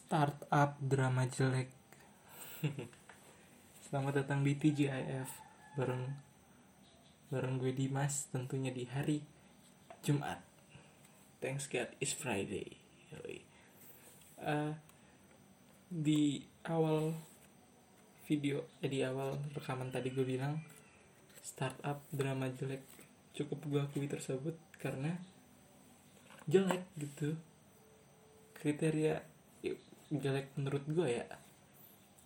Startup drama jelek. Selamat datang di TGIF bareng bareng gue Dimas tentunya di hari Jumat. Thanks God it's Friday. Uh, di awal video, eh, di awal rekaman tadi gue bilang startup drama jelek cukup gue akui tersebut karena jelek gitu kriteria jelek menurut gue ya.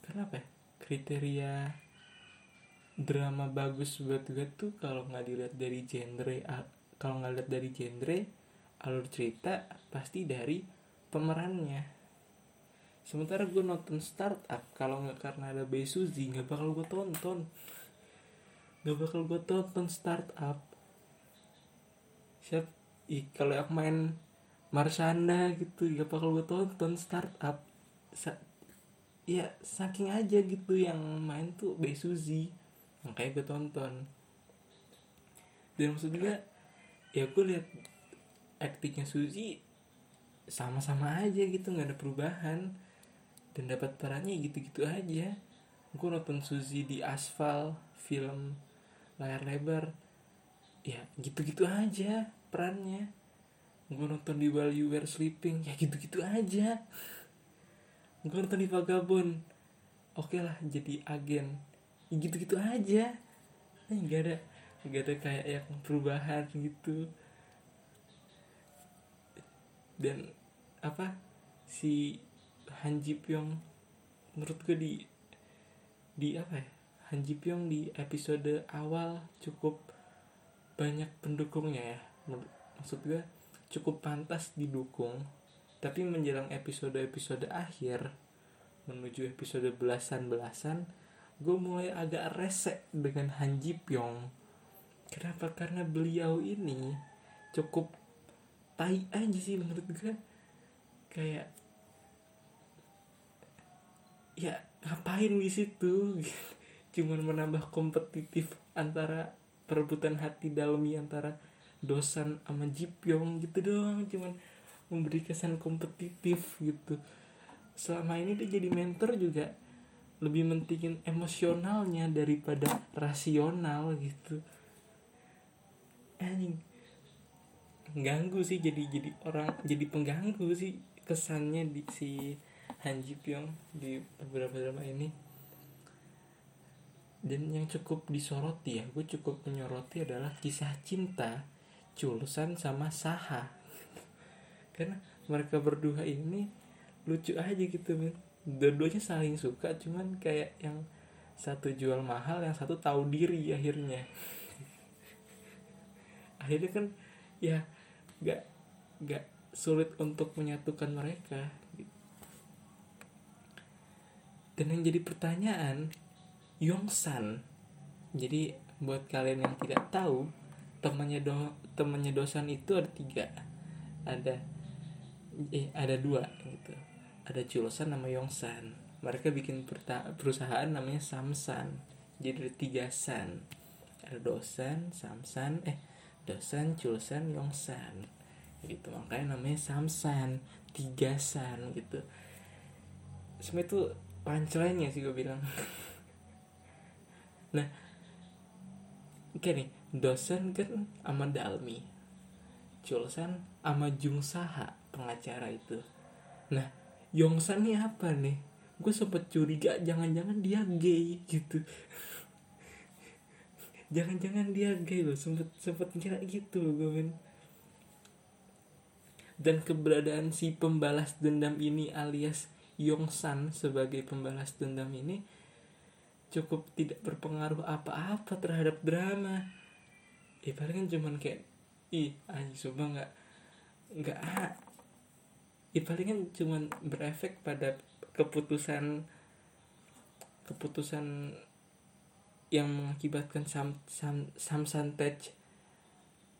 Kenapa ya? kriteria drama bagus buat gue tuh kalau nggak dilihat dari genre kalau nggak lihat dari genre alur cerita pasti dari pemerannya. Sementara gue nonton startup kalau nggak karena ada Bae Suzy nggak bakal gue tonton. Nggak bakal gue tonton startup. Siap ih kalau yang main Marsanda gitu ya bakal gue tonton startup Sa ya saking aja gitu yang main tuh Bae Suzy makanya gue tonton. Dan maksud gue ya gue lihat aktingnya Suzy sama-sama aja gitu nggak ada perubahan. Dan dapat perannya gitu-gitu aja. Gue nonton Suzy di aspal film layar lebar ya gitu-gitu aja perannya. Gue nonton di While You Were Sleeping ya gitu-gitu aja gue nonton di Vagabond. Oke okay lah jadi agen. Ya gitu-gitu aja. Eh, nggak ada. Nggak ada kayak yang perubahan gitu. Dan apa si Han Ji Pyong menurut gue di di apa ya? Han Ji Pyong di episode awal cukup banyak pendukungnya ya. Maksud gue cukup pantas didukung tapi menjelang episode-episode akhir menuju episode belasan-belasan gue mulai agak resek dengan Han Ji Pyong. Kenapa? Karena beliau ini cukup tai aja sih menurut gue kayak ya ngapain di situ? Cuman menambah kompetitif antara perebutan hati dalami antara dosan sama Jipyong gitu doang. Cuman memberi kesan kompetitif gitu. Selama ini dia jadi mentor juga lebih mentingin emosionalnya daripada rasional gitu. Anjing. Ganggu sih jadi jadi orang jadi pengganggu sih kesannya di si Han Ji Pyong di beberapa drama ini. Dan yang cukup disoroti ya gue cukup menyoroti adalah kisah cinta Chulsan sama Saha karena mereka berdua ini lucu aja gitu men dua-duanya saling suka cuman kayak yang satu jual mahal yang satu tahu diri akhirnya. Akhirnya kan ya gak gak sulit untuk menyatukan mereka. Dan yang jadi pertanyaan Yongsan. Jadi buat kalian yang tidak tahu temannya do temannya dosan itu ada tiga. Ada eh ada dua gitu. Ada Chulsan nama Yongsan. Mereka bikin perusahaan namanya Samsan. Jadi ada tiga san. Ada dosan Samsan eh dosan Chulsan Yongsan. Gitu. Makanya namanya Samsan. Tiga san gitu. Sebenarnya itu punchline sih gue bilang. Nah oke nih. Dosen kan sama Dalmi. Chulsan sama Jung Saha pengacara itu. Nah Yongsan nih apa nih? Gue sempet curiga jangan-jangan dia gay gitu. Jangan-jangan dia gay loh sempet sempet kira gitu gue men. Dan keberadaan si pembalas dendam ini alias Yongsan sebagai pembalas dendam ini cukup tidak berpengaruh apa-apa terhadap drama. Ya paling kan cuman kayak ih anjing sumpah nggak nggak ya paling kan cuman berefek pada keputusan keputusan yang mengakibatkan sam sam sam santet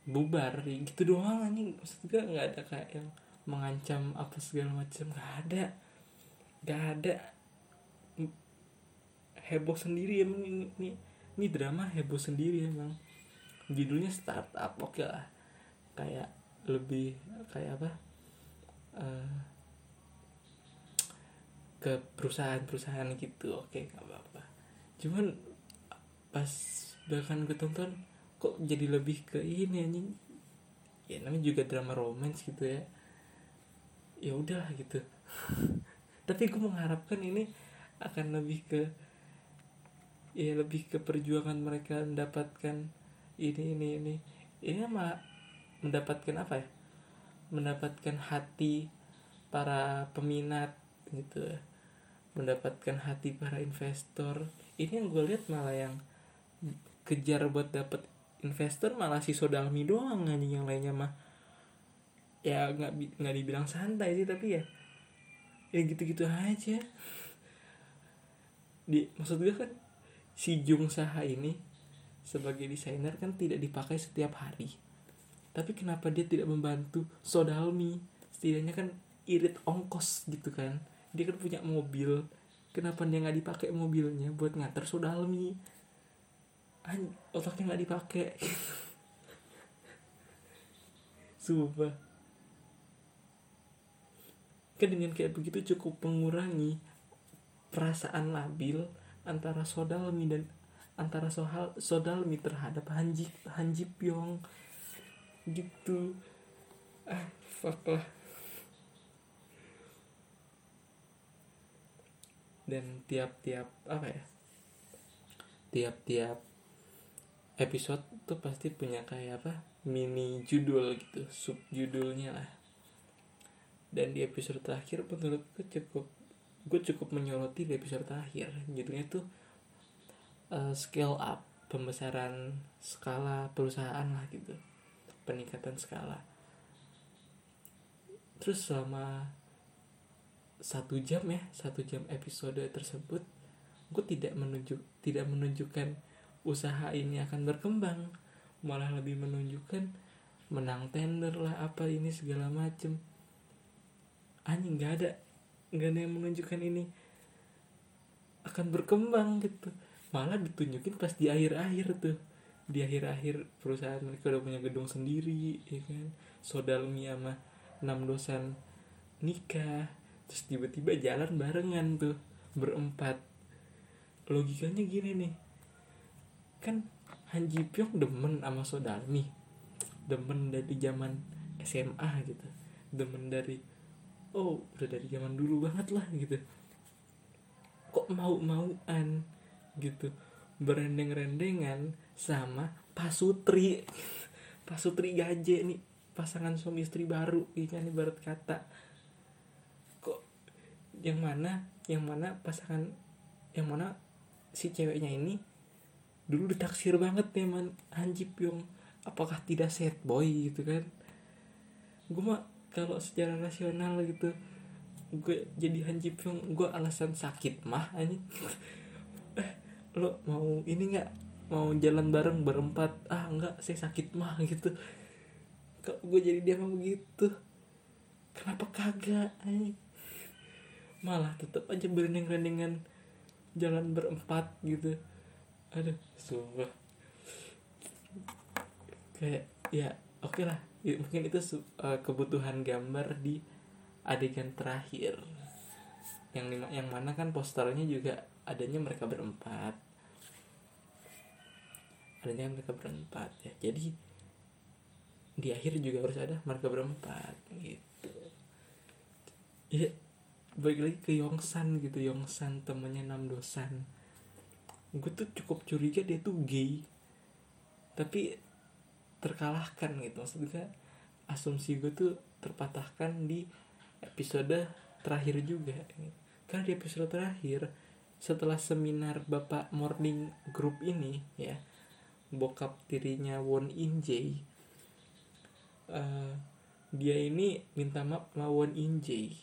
bubar. Ya gitu doang anjing. Maksud gue nggak ada kayak yang mengancam apa segala macam. Nggak ada. Nggak ada. Heboh sendiri emang ini, ini, ini drama heboh sendiri emang. Judulnya startup oke okay lah. Kayak lebih kayak apa uh, ke perusahaan-perusahaan gitu. Oke nggak apa-apa. Cuman pas bahkan gue tonton kok jadi lebih ke ini anjing? Ya namanya juga drama romance gitu ya. Ya udah gitu. Tapi gue mengharapkan ini akan lebih ke ya lebih ke perjuangan mereka mendapatkan ini ini ini. Ini malah mendapatkan apa ya mendapatkan hati para peminat gitu. Mendapatkan hati para investor. Ini yang gue lihat malah yang kejar buat dapet investor malah si Sodalmi doang anjing yang lainnya mah. Ya nggak nggak dibilang santai sih tapi ya ya gitu-gitu aja. Di maksud gue kan si Jung Saha ini sebagai desainer kan tidak dipakai setiap hari tapi kenapa dia tidak membantu Sodalmi? Setidaknya kan irit ongkos gitu kan. Dia kan punya mobil. Kenapa dia nggak dipakai mobilnya buat nganter Sodalmi? An otaknya nggak dipakai. Sumpah. Kan dengan kayak begitu cukup mengurangi perasaan labil antara Sodalmi dan antara soal Sodalmi terhadap Hanji Hanji Pyong gitu. Ah fuck lah. Dan tiap-tiap apa ya? Tiap-tiap episode tuh pasti punya kayak apa? Mini judul gitu sub judulnya lah. Dan di episode terakhir menurut gue cukup gue cukup menyoroti di episode terakhir. Judulnya tuh uh, scale up pembesaran skala perusahaan lah gitu peningkatan skala. Terus selama satu jam ya satu jam episode tersebut gue tidak menunjuk tidak menunjukkan usaha ini akan berkembang. Malah lebih menunjukkan menang tender lah apa ini segala macem. Anjing nggak ada nggak ada yang menunjukkan ini akan berkembang gitu. Malah ditunjukin pas di akhir-akhir tuh di akhir-akhir perusahaan mereka udah punya gedung sendiri ya kan? Sodalmi sama enam dosan nikah terus tiba-tiba jalan barengan tuh berempat. Logikanya gini nih. Kan Han Ji Pyong demen sama Sodarmi demen dari zaman SMA gitu. Demen dari oh udah dari zaman dulu banget lah gitu. Kok mau-mauan gitu berendeng-rendengan sama Pasutri. Pasutri Gaje nih pasangan suami istri baru ikan ibarat kata. Yang mana yang mana pasangan yang mana si ceweknya ini dulu ditaksir banget ya man. Hanji Pyong apakah tidak set boy gitu kan? Gue mah kalau secara rasional gitu gue jadi Hanji Pyong gue alasan sakit mah ini eh lo mau ini nggak? Mau jalan bareng berempat? Ah enggak saya sakit mah gitu. Kok gue jadi dia mau begitu? Kenapa kagak anjing? Malah tetap aja berending-rendingan jalan berempat gitu. Aduh sumpah. Kayak ya oke okay lah. Ya, mungkin itu uh, kebutuhan gambar di adegan terakhir. Yang yang mana kan posternya juga adanya mereka berempat adanya mereka berempat ya. Jadi di akhir juga harus ada mereka berempat gitu. Ya balik lagi ke Yongsan gitu. Yongsan temennya Nam Dosan gue tuh cukup curiga dia tuh gay. Tapi terkalahkan gitu. Maksudnya asumsi gue tuh terpatahkan di episode terakhir juga karena di episode terakhir setelah seminar bapak morning group ini ya bokap tirinya Won In Jae uh, dia ini minta maaf lawan In Jae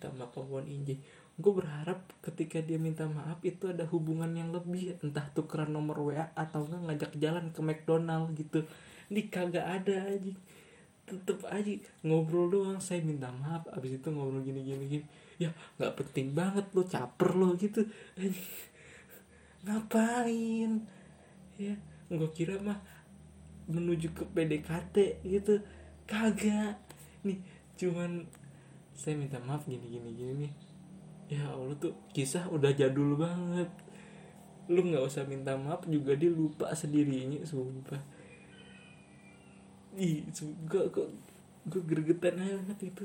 minta maaf Won Inje gue berharap ketika dia minta maaf itu ada hubungan yang lebih entah tukeran nomor WA atau enggak ngajak jalan ke McDonald gitu. Ini kagak ada aja tetep aja ngobrol doang. Saya minta maaf abis itu ngobrol gini gini gini. Ya nggak penting banget lo caper lo gitu. Ngapain? Ya gue kira mah menuju ke PDKT gitu. Kagak. Nih cuman saya minta maaf gini gini gini nih. Ya allah tuh kisah udah jadul banget. Lu nggak usah minta maaf juga dia lupa sendirinya sumpah. Ih gue gue gue gregetan banget itu.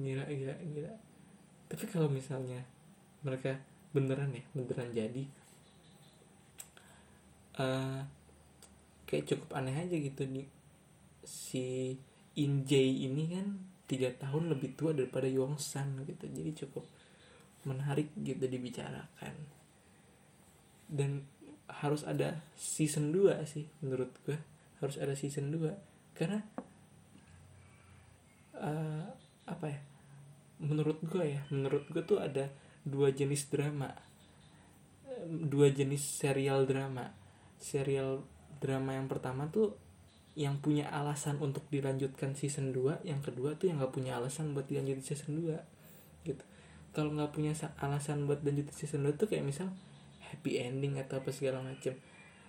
Gila gila gila. Tapi kalau misalnya mereka beneran ya beneran jadi uh, kayak cukup aneh aja gitu nih. Si Injay ini kan tiga tahun lebih tua daripada Yongsan gitu. Jadi cukup menarik gitu dibicarakan. Dan harus ada season 2 sih menurut gue harus ada season 2 karena uh, apa ya? Menurut gue ya menurut gue tuh ada dua jenis drama. Dua jenis serial drama serial drama yang pertama tuh yang punya alasan untuk dilanjutkan season 2 yang kedua tuh yang nggak punya alasan buat dilanjutin season 2 gitu. Kalau nggak punya alasan buat lanjutin season 2 tuh kayak misal happy ending atau apa segala macam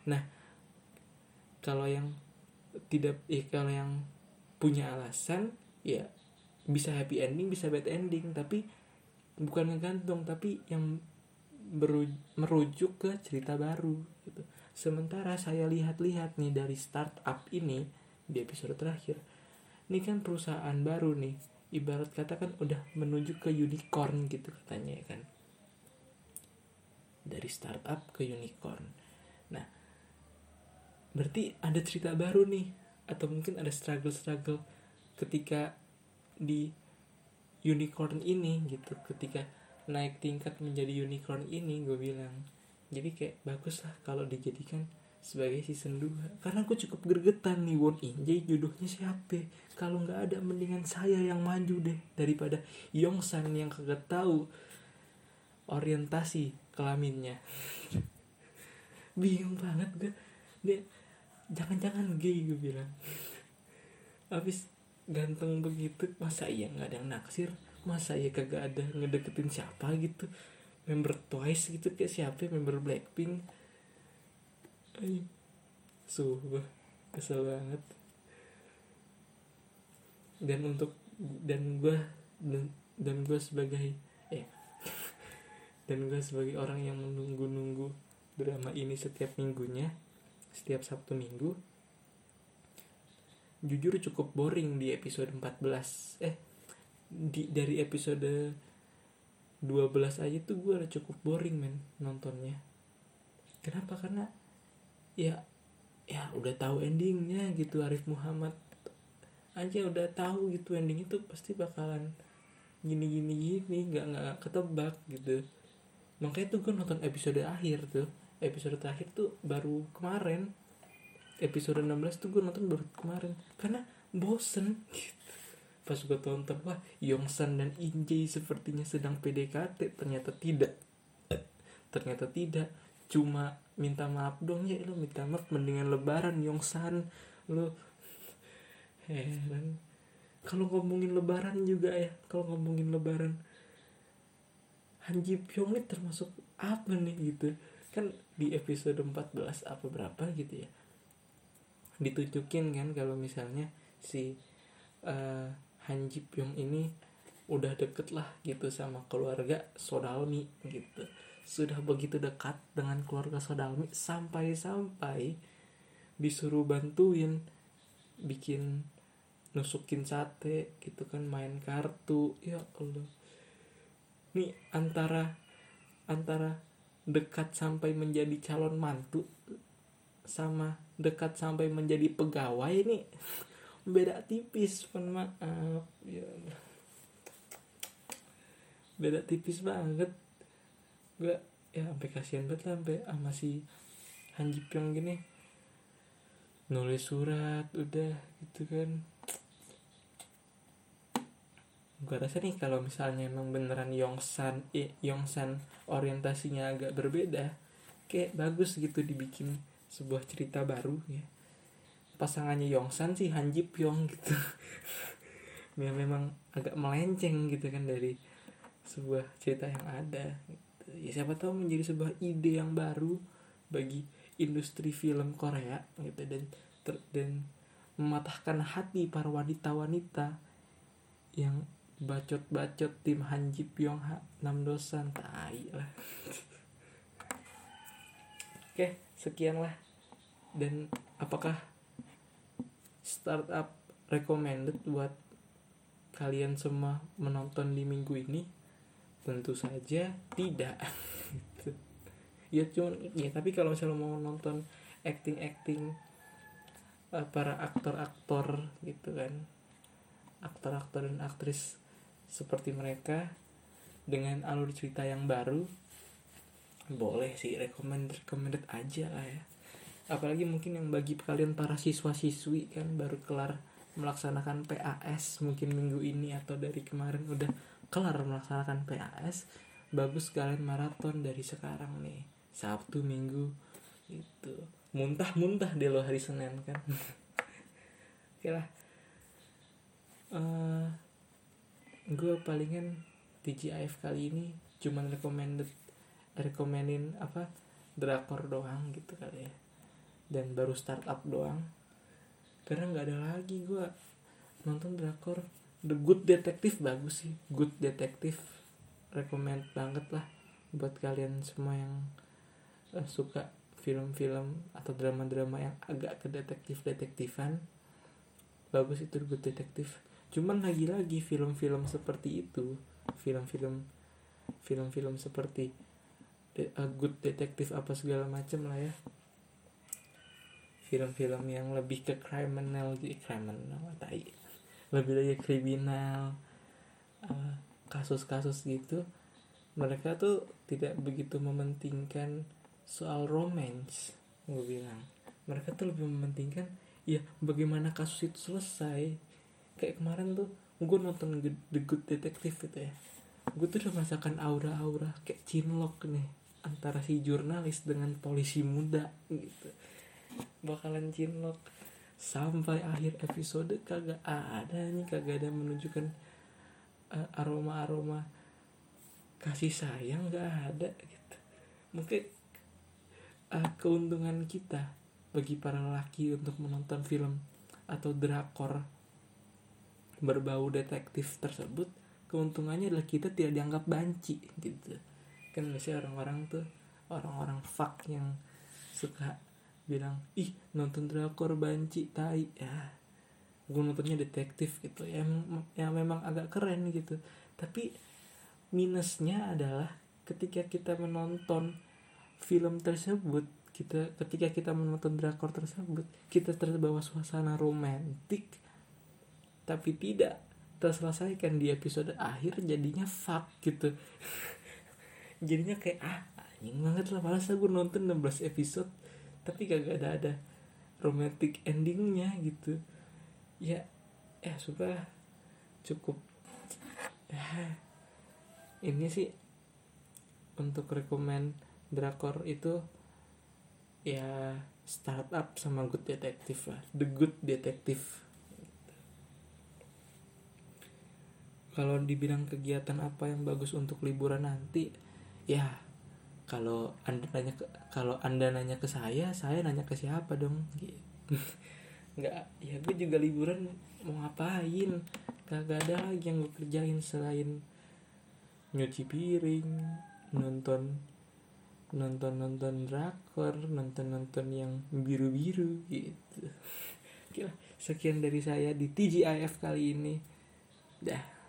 nah kalau yang tidak ya kalau yang punya alasan ya bisa happy ending bisa bad ending tapi bukan ngegantung tapi yang merujuk ke cerita baru gitu sementara saya lihat-lihat nih dari startup ini di episode terakhir ini kan perusahaan baru nih. Ibarat kata kan udah menuju ke unicorn gitu katanya ya kan? Dari startup ke unicorn. Nah, berarti ada cerita baru nih atau mungkin ada struggle-struggle ketika di unicorn ini gitu ketika naik tingkat menjadi unicorn ini gue bilang jadi kayak bagus lah kalau dijadikan sebagai season 2 karena aku cukup gergetan nih Won. Injay jodohnya siapa? Kalau nggak ada mendingan saya yang maju deh daripada Yongsan yang kagak tahu orientasi kelaminnya. Bingung banget gue dia jangan-jangan gay gue bilang. Habis ganteng begitu masa iya nggak ada yang naksir? Masa iya kagak ada ngedeketin siapa gitu member Twice gitu kayak siapa member Blackpink? Ay, gue kesel banget. Dan untuk dan gue dan, dan gue sebagai eh dan gue sebagai orang yang menunggu-nunggu drama ini setiap minggunya setiap Sabtu Minggu jujur cukup boring di episode 14 eh di dari episode 12 aja tuh gue udah cukup boring men nontonnya. Kenapa? Karena ya ya udah tahu endingnya gitu Arif Muhammad aja udah tahu gitu ending itu pasti bakalan gini gini gini nggak nggak ketebak gitu. Makanya tuh gue nonton episode akhir tuh episode terakhir tuh baru kemarin. Episode 16 tuh gue nonton baru kemarin karena bosen gitu pas gue tonton wah Yongsan dan Injay sepertinya sedang PDKT ternyata tidak. Ternyata tidak. Cuma minta maaf dong ya lo minta maaf mendingan lebaran Yongsan. Lo heran. Kalau ngomongin lebaran juga ya kalau ngomongin lebaran Han Ji Pyong ini termasuk apa nih gitu? Kan di episode 14 apa berapa gitu ya ditunjukin kan kalau misalnya si uh, Han Ji Pyong ini udah deket lah gitu sama keluarga Sodalmi gitu. Sudah begitu dekat dengan keluarga Sodalmi sampai-sampai disuruh bantuin bikin nusukin sate gitu kan main kartu. Ya Allah. Nih antara antara dekat sampai menjadi calon mantu sama dekat sampai menjadi pegawai nih beda tipis pun maaf. Ya beda tipis banget. Gue ya sampai kasihan banget lah sampai sama si Han Ji Pyong gini. Nulis surat udah gitu kan. Gue rasa nih kalau misalnya emang beneran Yongsan eh, Yongsan orientasinya agak berbeda kayak bagus gitu dibikin sebuah cerita baru ya pasangannya Yongsan sih Han Ji Pyong gitu. Ya memang agak melenceng gitu kan dari sebuah cerita yang ada gitu. ya siapa tahu menjadi sebuah ide yang baru bagi industri film Korea gitu dan ter, dan mematahkan hati para wanita-wanita yang bacot-bacot tim Hanji Pyong Ha enam dosan tai lah. Oke sekian lah dan apakah startup recommended buat kalian semua menonton di minggu ini? Tentu saja tidak. Ya cuman ya tapi kalau misalnya mau nonton acting acting uh, para aktor-aktor gitu kan aktor-aktor dan aktris seperti mereka dengan alur cerita yang baru boleh sih recommend recommended aja lah ya apalagi mungkin yang bagi kalian para siswa-siswi kan baru kelar melaksanakan PAS mungkin minggu ini atau dari kemarin udah kelar melaksanakan PAS bagus kalian maraton dari sekarang nih Sabtu Minggu itu muntah-muntah deh lo hari Senin kan. Oke lah. Uh, eh, gue palingan TGIF kali ini cuman recommended rekomenin apa drakor doang gitu kali ya dan baru startup doang. Karena nggak ada lagi gue nonton drakor. The Good Detective bagus sih. Good Detective recommend banget lah buat kalian semua yang uh, suka film-film atau drama-drama yang agak ke detektif-detektifan. Bagus itu good detektif cuman lagi-lagi film-film seperti itu film-film film-film seperti de uh, good detektif apa segala macam lah ya film-film yang lebih ke criminal gitu. Criminal tai. Lebih lagi kriminal uh, kasus-kasus gitu. Mereka tuh tidak begitu mementingkan soal romance gue bilang. Mereka tuh lebih mementingkan ya bagaimana kasus itu selesai. Kayak kemarin tuh gue nonton The Good Detective gitu ya. Gue tuh udah merasakan aura-aura kayak cinlok nih antara si jurnalis dengan polisi muda gitu bakalan cinlok sampai akhir episode kagak ada nih kagak ada menunjukkan uh, aroma-aroma kasih sayang gak ada gitu. Mungkin uh, keuntungan kita bagi para laki untuk menonton film atau drakor berbau detektif tersebut keuntungannya adalah kita tidak dianggap banci gitu. Kan biasanya orang-orang tuh orang-orang fuck yang suka bilang ih nonton drakor banci tai. Ya gue nontonnya detektif gitu ya, ya memang agak keren gitu. Tapi minusnya adalah ketika kita menonton film tersebut kita ketika kita menonton drakor tersebut kita terbawa suasana romantik tapi tidak terselesaikan di episode akhir jadinya fuck gitu. Jadinya kayak ah anjing banget lah malas aku nonton 16 episode tapi gak ada ada romantic endingnya gitu. Ya ya sudah cukup. Ini sih untuk rekomend drakor itu ya startup sama good detective lah. The good detective. Kalau dibilang kegiatan apa yang bagus untuk liburan nanti ya kalau anda nanya ke kalau anda nanya ke saya saya nanya ke siapa dong? Nggak ya gue juga liburan mau ngapain? Kagak ada lagi yang gue kerjain selain nyuci piring nonton nonton nonton drakor nonton nonton yang biru biru gitu. Oke sekian dari saya di TGIF kali ini. Dah